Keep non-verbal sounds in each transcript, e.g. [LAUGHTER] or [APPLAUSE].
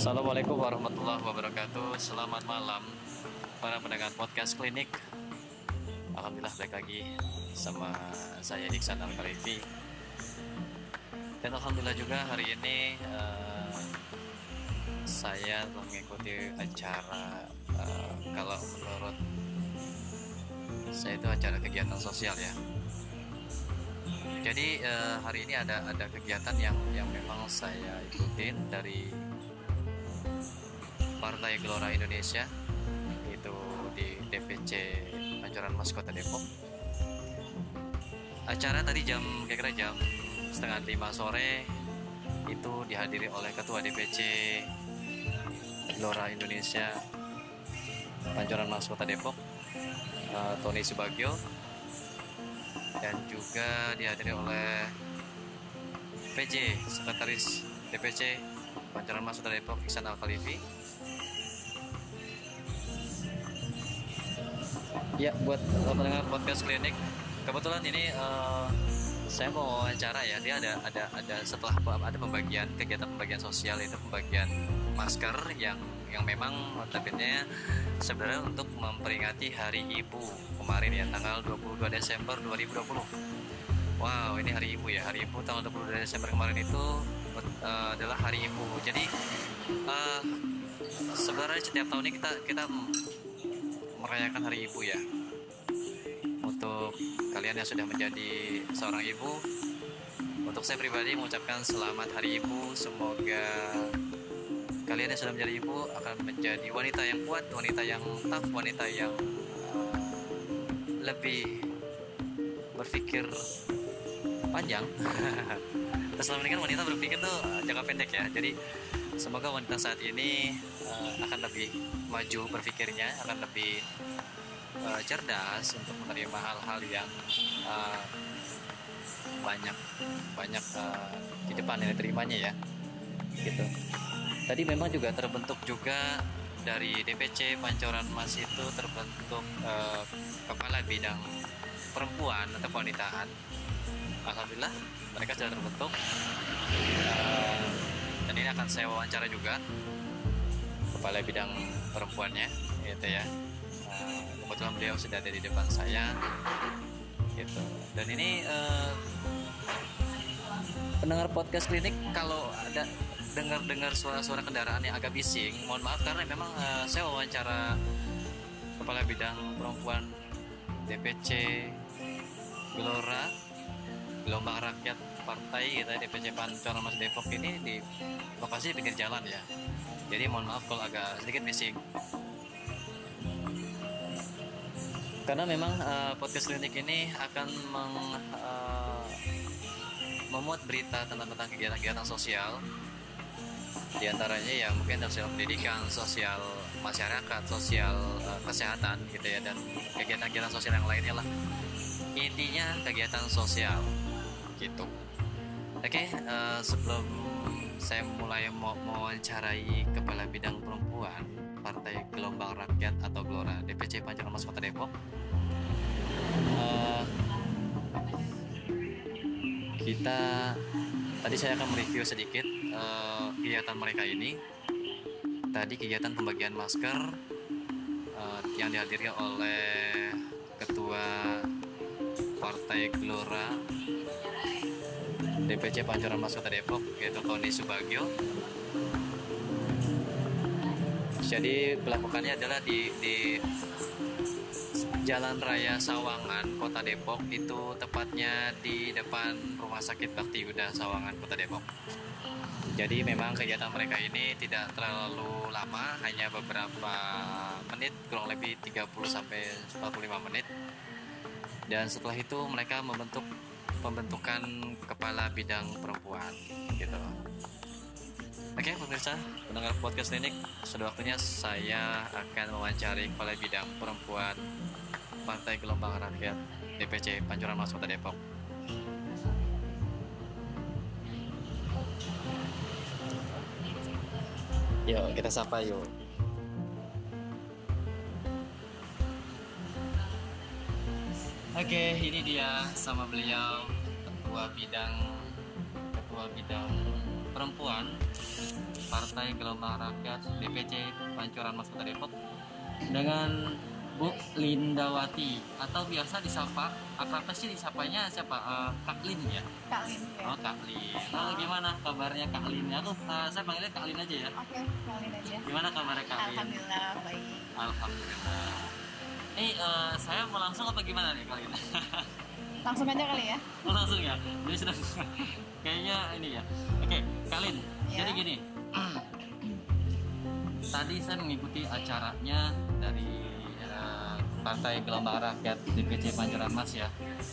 Assalamualaikum warahmatullahi wabarakatuh. Selamat malam Para pendengar podcast klinik. Alhamdulillah baik lagi Sama saya Iksan al Dan Alhamdulillah juga hari ini uh, Saya mengikuti acara uh, Kalau menurut Saya itu acara kegiatan sosial ya. Jadi uh, hari ini ada ada kegiatan yang yang memang saya ikutin dari Partai Gelora Indonesia itu di DPC Pancoran Mas Kota Depok. Acara tadi jam kira-kira jam setengah lima sore itu dihadiri oleh Ketua DPC Gelora Indonesia Pancoran Mas Kota Depok uh, Tony Subagio dan juga dihadiri oleh PJ Sekretaris DPC Pancoran Mas Kota Depok Iksan Al Khalifi Ya, buat pendengar podcast klinik, kebetulan ini uh, saya mau wawancara ya. Dia ada ada ada setelah ada pembagian kegiatan pembagian sosial itu pembagian masker yang yang memang notabene sebenarnya untuk memperingati Hari Ibu kemarin ya tanggal 22 Desember 2020. Wow, ini Hari Ibu ya. Hari Ibu tanggal 22 Desember kemarin itu uh, adalah Hari Ibu. Jadi uh, sebenarnya setiap tahun ini kita kita merayakan Hari Ibu ya. Untuk kalian yang sudah menjadi seorang ibu, untuk saya pribadi mengucapkan selamat Hari Ibu. Semoga kalian yang sudah menjadi ibu akan menjadi wanita yang kuat, wanita yang tough, wanita yang lebih berpikir panjang. Terus ini kan wanita berpikir tuh jangka pendek ya. Jadi semoga wanita saat ini uh, akan lebih maju berpikirnya akan lebih uh, cerdas untuk menerima hal-hal yang uh, banyak banyak uh, di depan yang diterimanya ya gitu. Tadi memang juga terbentuk juga dari DPC Pancoran Mas itu terbentuk uh, kepala bidang perempuan atau kewanitaan Alhamdulillah mereka sudah terbentuk. Uh, akan saya wawancara juga kepala bidang perempuannya gitu ya. Uh, kebetulan beliau sudah ada di depan saya gitu. Dan ini uh, pendengar podcast klinik kalau ada dengar-dengar suara-suara kendaraan yang agak bising mohon maaf karena memang uh, saya wawancara kepala bidang perempuan DPC Gelora Gelombang Rakyat partai kita DPC Pancoran Mas Depok ini di lokasi pinggir jalan ya jadi mohon maaf kalau agak sedikit bising karena memang uh, podcast klinik ini akan meng, uh, memuat berita tentang tentang kegiatan-kegiatan sosial di antaranya ya mungkin sosial pendidikan, sosial masyarakat, sosial uh, kesehatan gitu ya dan kegiatan-kegiatan sosial yang lainnya lah. Intinya kegiatan sosial gitu. Oke, okay, uh, eh, sebelum saya mulai mau mewawancarai Kepala Bidang Perempuan Partai Gelombang Rakyat atau Gelora DPC Pancoran Mas Kota Depok, uh, kita tadi saya akan mereview sedikit uh, kegiatan mereka ini. Tadi kegiatan pembagian masker uh, yang dihadiri oleh Ketua Partai Gelora DPC Pancoran Mas Kota Depok yaitu Tony Subagio. Jadi pelakukannya adalah di, di Jalan Raya Sawangan Kota Depok. Itu tepatnya di depan Rumah Sakit Bakti Yuda Sawangan Kota Depok. Jadi memang kegiatan mereka ini tidak terlalu lama hanya beberapa menit kurang lebih 30 sampai 45 menit. Dan setelah itu mereka membentuk pembentukan kepala bidang perempuan gitu. Oke pemirsa, pendengar podcast klinik, sudah waktunya saya akan mewawancari kepala bidang perempuan Partai Gelombang Rakyat DPC Pancoran Mas Kota Depok. Yuk kita sapa yuk. Oke, ini dia sama beliau ketua bidang ketua bidang perempuan Partai Gelombang Rakyat DPC Pancoran Mas Kota Depok dengan Bu Lindawati atau biasa disapa akrabnya sih disapanya? Siapa? Uh, Kak Lin ya? Kak Lin ya. oh Kak Lin. Oh, gimana kabarnya Kak Lin? Aku uh, saya panggilnya Kak Lin aja ya. Oke, Kak Lin aja. gimana kabarnya Kak Lin? Alhamdulillah baik. Alhamdulillah eh uh, saya mau langsung apa gimana nih Kak Lin [LAUGHS] Langsung aja kali ya. oh langsung ya? Jadi sudah [LAUGHS] kayaknya ini ya. Oke Kak Lin Ya. jadi gini. [CLEARS THROAT] Tadi saya mengikuti acaranya dari eh, Partai Gelombang Rakyat DPC Pancoran Mas ya.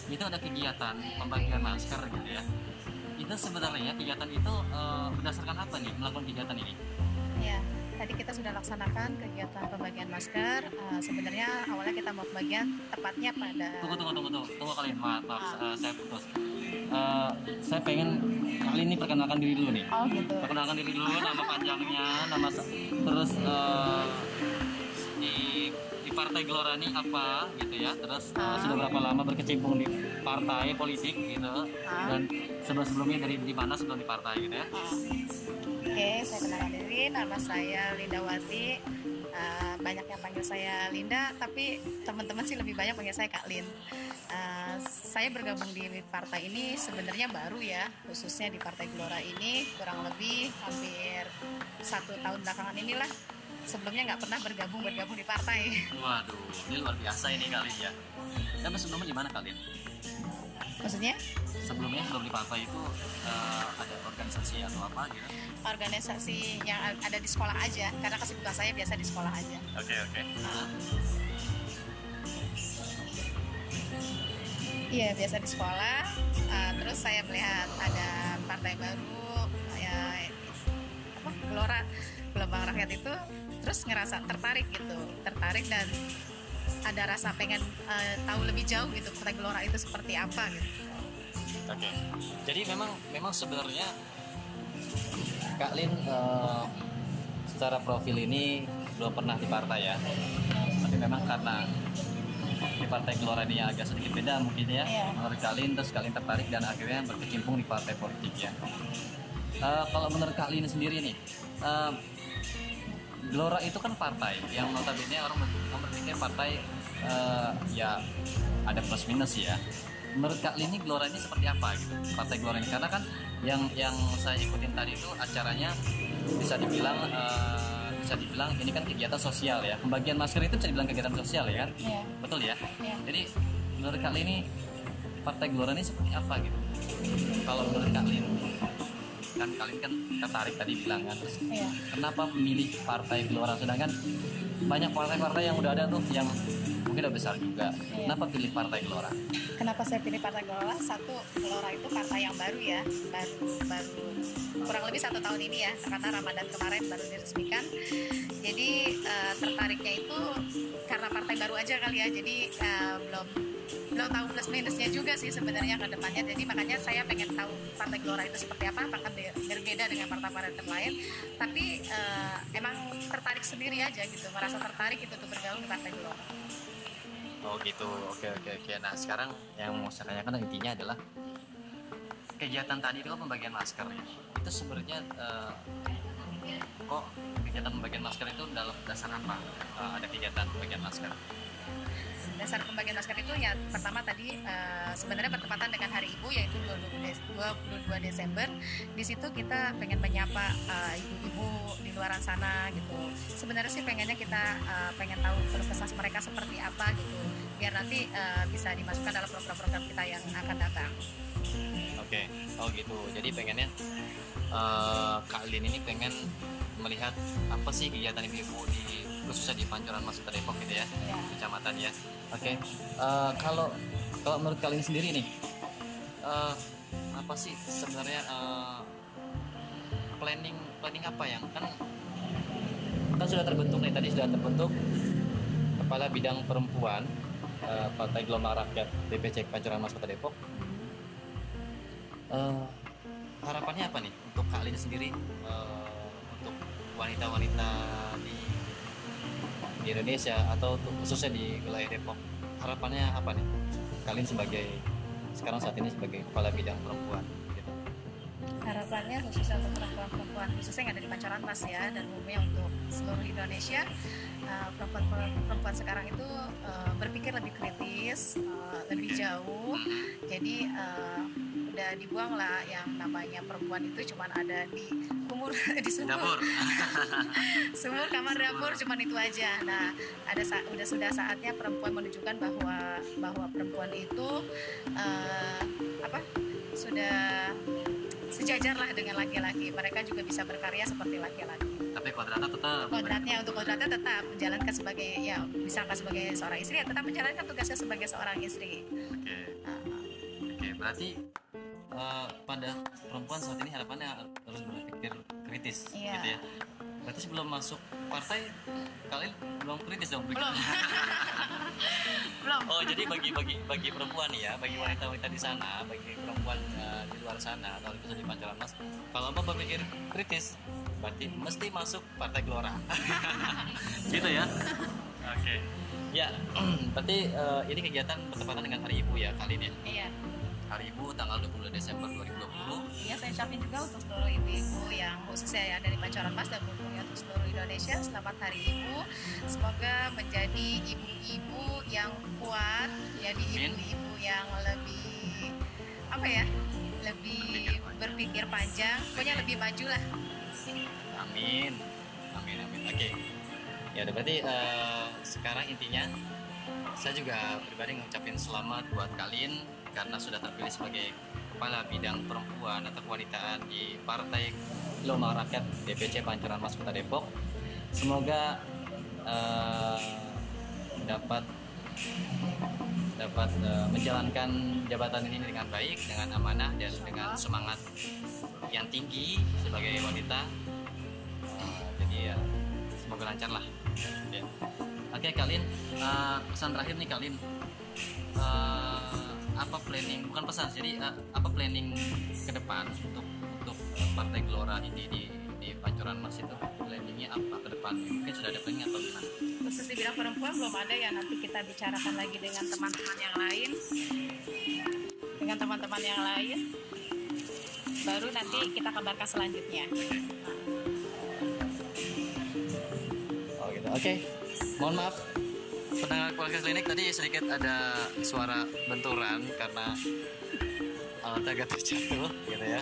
Itu ada kegiatan pembagian masker gitu ya. Itu sebenarnya kegiatan itu eh, berdasarkan apa nih melakukan kegiatan ini? Ya, tadi kita sudah laksanakan kegiatan pembagian masker. Eh, sebenarnya awalnya kita mau pembagian tepatnya pada tunggu tunggu tunggu tunggu tunggu kalian maaf, maaf eh, saya putus Eh, saya pengen kali ini perkenalkan diri dulu nih Oh gitu. perkenalkan diri dulu nama panjangnya nama terus eh, di di partai Gelora ini apa gitu ya terus eh, Ah. sudah berapa lama berkecimpung di partai politik gitu Ah. dan sebelum sebelumnya dari di mana sebelum di partai gitu ya Oh. Oke, saya kenalkan diri. Nama saya Lindawati. Eh, banyak yang panggil saya Linda, tapi teman-teman sih lebih banyak panggil saya Kak Lin. Eh, saya bergabung di partai ini sebenarnya baru ya, khususnya di Partai Gelora ini kurang lebih hampir satu tahun belakangan inilah. Sebelumnya nggak pernah bergabung bergabung di partai. waduh ini luar biasa ini kali ya tapi sebelumnya di mana kalian Maksudnya sebelumnya sebelum di partai itu eh, ada organisasi atau apa gitu organisasi yang ada di sekolah aja, karena kesibukan saya biasa di sekolah aja. oke oke Iya biasa di sekolah. Uh, terus saya melihat ada partai baru ya apa Gelora Gelombang Rakyat itu terus ngerasa tertarik gitu, tertarik dan ada rasa pengen uh, tahu lebih jauh gitu partai Gelora itu seperti apa gitu. Oke. Jadi memang memang sebenarnya Kak Lin eh, secara profil ini belum pernah di partai ya. Tapi memang karena di partai Gelora ini agak sedikit beda mungkin ya. Iya. Menurut Kak Lin terus Kak Lin tertarik dan akhirnya berkecimpung di partai politik ya. Eh, kalau menurut Kak Lin sendiri nih, eh, Gelora itu kan partai yang notabene orang berpikir partai eh, ya ada plus minus ya. Menurut Kak Lini Gelora ini seperti apa gitu? Partai Gelora ini karena kan yang yang saya ikutin tadi itu acaranya bisa dibilang eh, bisa dibilang ini kan kegiatan sosial ya. Pembagian masker itu bisa dibilang kegiatan sosial ya kan? Iya. Betul ya? Iya. Jadi menurut Kak Lini Partai Gelora ini seperti apa gitu? Kalau menurut Kak Lin kan kalian kan tertarik tadi bilang kan terus Iya. kenapa memilih partai Gelora sedangkan banyak partai-partai yang udah ada tuh yang mungkin udah besar juga Iya. kenapa pilih partai Gelora Kenapa saya pilih Partai Gelora? Satu, Gelora itu partai yang baru ya, baru baru kurang lebih satu tahun ini ya, karena Ramadan kemarin baru diresmikan. Jadi eh, tertariknya itu karena partai baru aja kali ya, jadi eh, belum belum tahu plus minusnya juga sih sebenarnya ke depannya. Jadi makanya saya pengen tahu Partai Gelora itu seperti apa, apakah ber- berbeda dengan partai-partai lain. Tapi eh, emang tertarik sendiri aja gitu, merasa tertarik itu untuk bergabung di Partai Gelora. oh gitu oke oke oke nah sekarang yang mau saya tanyakan intinya adalah kegiatan tadi itu kan pembagian masker ya itu sebenarnya eh, kok kegiatan pembagian masker itu dalam dasar apa Eh, ada kegiatan pembagian masker dasar pembagian masker itu ya pertama tadi eh, sebenarnya bertepatan dengan Hari Ibu yaitu 22 Des- 22 Desember. Di situ kita pengen menyapa eh, ibu-ibu di luar sana gitu. Sebenarnya sih pengennya kita eh, pengen tahu kesah mereka seperti apa gitu. Biar nanti eh, bisa dimasukkan dalam program-program kita yang akan datang. Oke, oh gitu. Jadi pengennya Kak Lin ini pengen melihat apa sih kegiatan ibu-ibu di khususnya di Pancoran Mas Kota Depok gitu ya, Ya. kecamatan ya. Oke, eh, kalau kalau menurut kalian sendiri nih, eh, apa sih sebenarnya eh, planning planning apa yang kan kan sudah terbentuk nih tadi sudah terbentuk kepala bidang perempuan eh, Partai Gelombang Rakyat DPC Pancoran Mas Kota Depok Eh, harapannya apa nih untuk Kak Lin sendiri untuk wanita-wanita di di Indonesia atau khususnya di wilayah Depok. Harapannya apa nih? Kak Lin sebagai sekarang saat ini sebagai kepala bidang perempuan gitu. harapannya khususnya untuk perempuan-perempuan khususnya di Pancoran Mas ya dan umumnya untuk seluruh Indonesia perempuan-perempuan sekarang itu uh, berpikir lebih kritis uh, lebih jauh. Jadi udah dibuang lah yang namanya perempuan itu cuma ada di kumur [LAUGHS] di sumur. Dapur. [LAUGHS] sumur kamar dapur cuma itu aja. Nah ada sa udah sudah saatnya perempuan menunjukkan bahwa bahwa perempuan itu uh, apa sudah sejajar lah dengan laki-laki. Mereka juga bisa berkarya seperti laki-laki. Tapi kodratnya tetap. kodratnya untuk kodratnya tetap. Menjalankan sebagai ya misalkan sebagai seorang istri ya tetap menjalankan tugasnya sebagai seorang istri. Oke. Uh, Oke, berarti eh, pada perempuan saat ini harapannya harus berpikir kritis, Iya. gitu ya. Berarti sebelum masuk partai kalian belum kritis dong? belum [LAUGHS] belum Oh, jadi bagi bagi bagi perempuan ya, bagi Iya. wanita-wanita di sana, bagi perempuan eh, di luar sana atau bisa di pancaran mas, kalau mau berpikir kritis, berarti mesti masuk partai Gelora. [LAUGHS] gitu ya? Oke. Ya, [CLEARS THROAT] berarti eh, ini kegiatan bertepatan dengan Hari Ibu ya kali ini ya. iya Hari Ibu tanggal 20 Desember 2020. Iya, saya ucapin juga untuk seluruh ibu-ibu yang khususnya ya dari Pancoran Mas dan tentunya untuk seluruh Indonesia selamat Hari Ibu. Semoga menjadi ibu-ibu yang kuat, jadi ibu-ibu yang lebih apa ya? Lebih Berpikir panjang. pokoknya lebih maju lah. Amin. Amin amin. Oke. Ya udah berarti eh, sekarang intinya saya juga pribadi ngucapin selamat buat kalian karena sudah terpilih sebagai kepala bidang perempuan atau kewanitaan di Partai Gelombang Rakyat DPC Pancoran Mas Kota Depok. Semoga eh, dapat dapat eh, menjalankan jabatan ini dengan baik, dengan amanah dan dengan semangat yang tinggi sebagai wanita. Eh, jadi ya semoga lancar lah. Ya. Oke kalian eh, pesan terakhir nih kalian eh, apa planning bukan pesan jadi eh, apa planning ke depan untuk untuk partai Gelora ini di di Pancoran Mas itu planningnya apa ke depan mungkin sudah ada planning atau gimana? Khusus di bidang perempuan belum ada ya nanti kita bicarakan lagi dengan teman-teman yang lain. Dengan teman-teman yang lain baru nanti kita kabarkan selanjutnya. Oh gitu. Oke. Mohon maaf. Pendengar podcast klinik tadi sedikit ada suara benturan karena alat agak terjatuh gitu ya.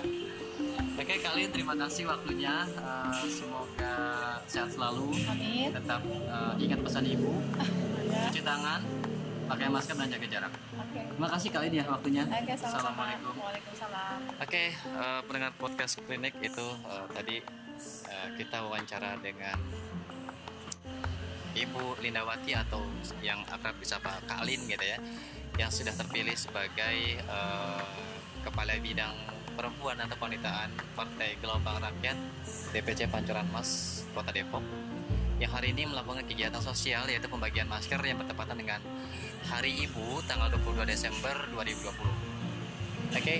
Oke kalian terima kasih waktunya. Eh, semoga sehat selalu. Amin. Tetap eh, ingat pesan ibu. Ya. Cuci tangan, pakai masker dan jaga jarak. Oke. Terima kasih kalian ya waktunya. Oke, sama-sama. Assalamualaikum. Waalaikumsalam. Oke, eh, pendengar podcast klinik itu eh, tadi eh, kita wawancara dengan Ibu Lindawati atau yang akrab disapa Kak Alin gitu ya, yang sudah terpilih sebagai eh, kepala bidang perempuan atau kewanitaan Partai Gelombang Rakyat DPC Pancoran Mas Kota Depok yang hari ini melakukan kegiatan sosial yaitu pembagian masker yang bertepatan dengan Hari Ibu tanggal 22 Desember 2020. Oke,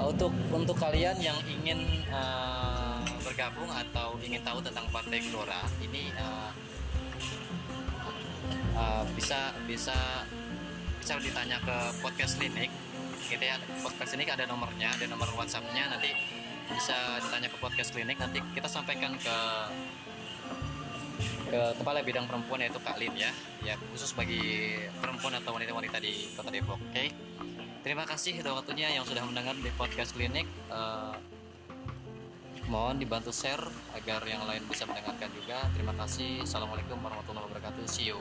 untuk untuk kalian yang ingin eh, bergabung atau ingin tahu tentang Partai Gelora, ini eh, eh, bisa bisa bisa ditanya ke podcast klinik, gitu ya. Podcast klinik ada nomornya, ada nomor WhatsAppnya. Nanti bisa ditanya ke podcast klinik. Nanti kita sampaikan ke ke kepala bidang perempuan yaitu Kak Lin ya, ya khusus bagi perempuan atau wanita-wanita di Kota Depok. Oke. Terima kasih untuk waktunya yang sudah mendengar di podcast klinik. Eh, mohon dibantu share agar yang lain bisa mendengarkan juga. Terima kasih. Assalamualaikum warahmatullahi wabarakatuh. See you.